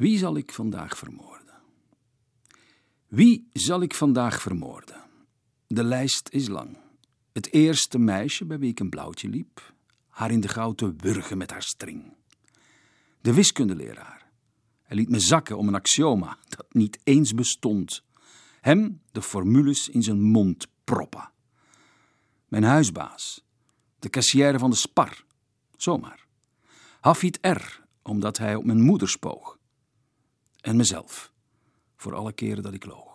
Wie zal ik vandaag vermoorden? Wie zal ik vandaag vermoorden? De lijst is lang. Het eerste meisje bij wie ik een blauwtje liep, haar in de gouden wurgen met haar string. De wiskundeleraar. Hij liet me zakken om een axioma dat niet eens bestond. Hem de formules in zijn mond proppen. Mijn huisbaas. De kassière van de Spar. Zomaar. Hafid R, omdat hij op mijn moeder spoog. En mezelf. Voor alle keren dat ik loog.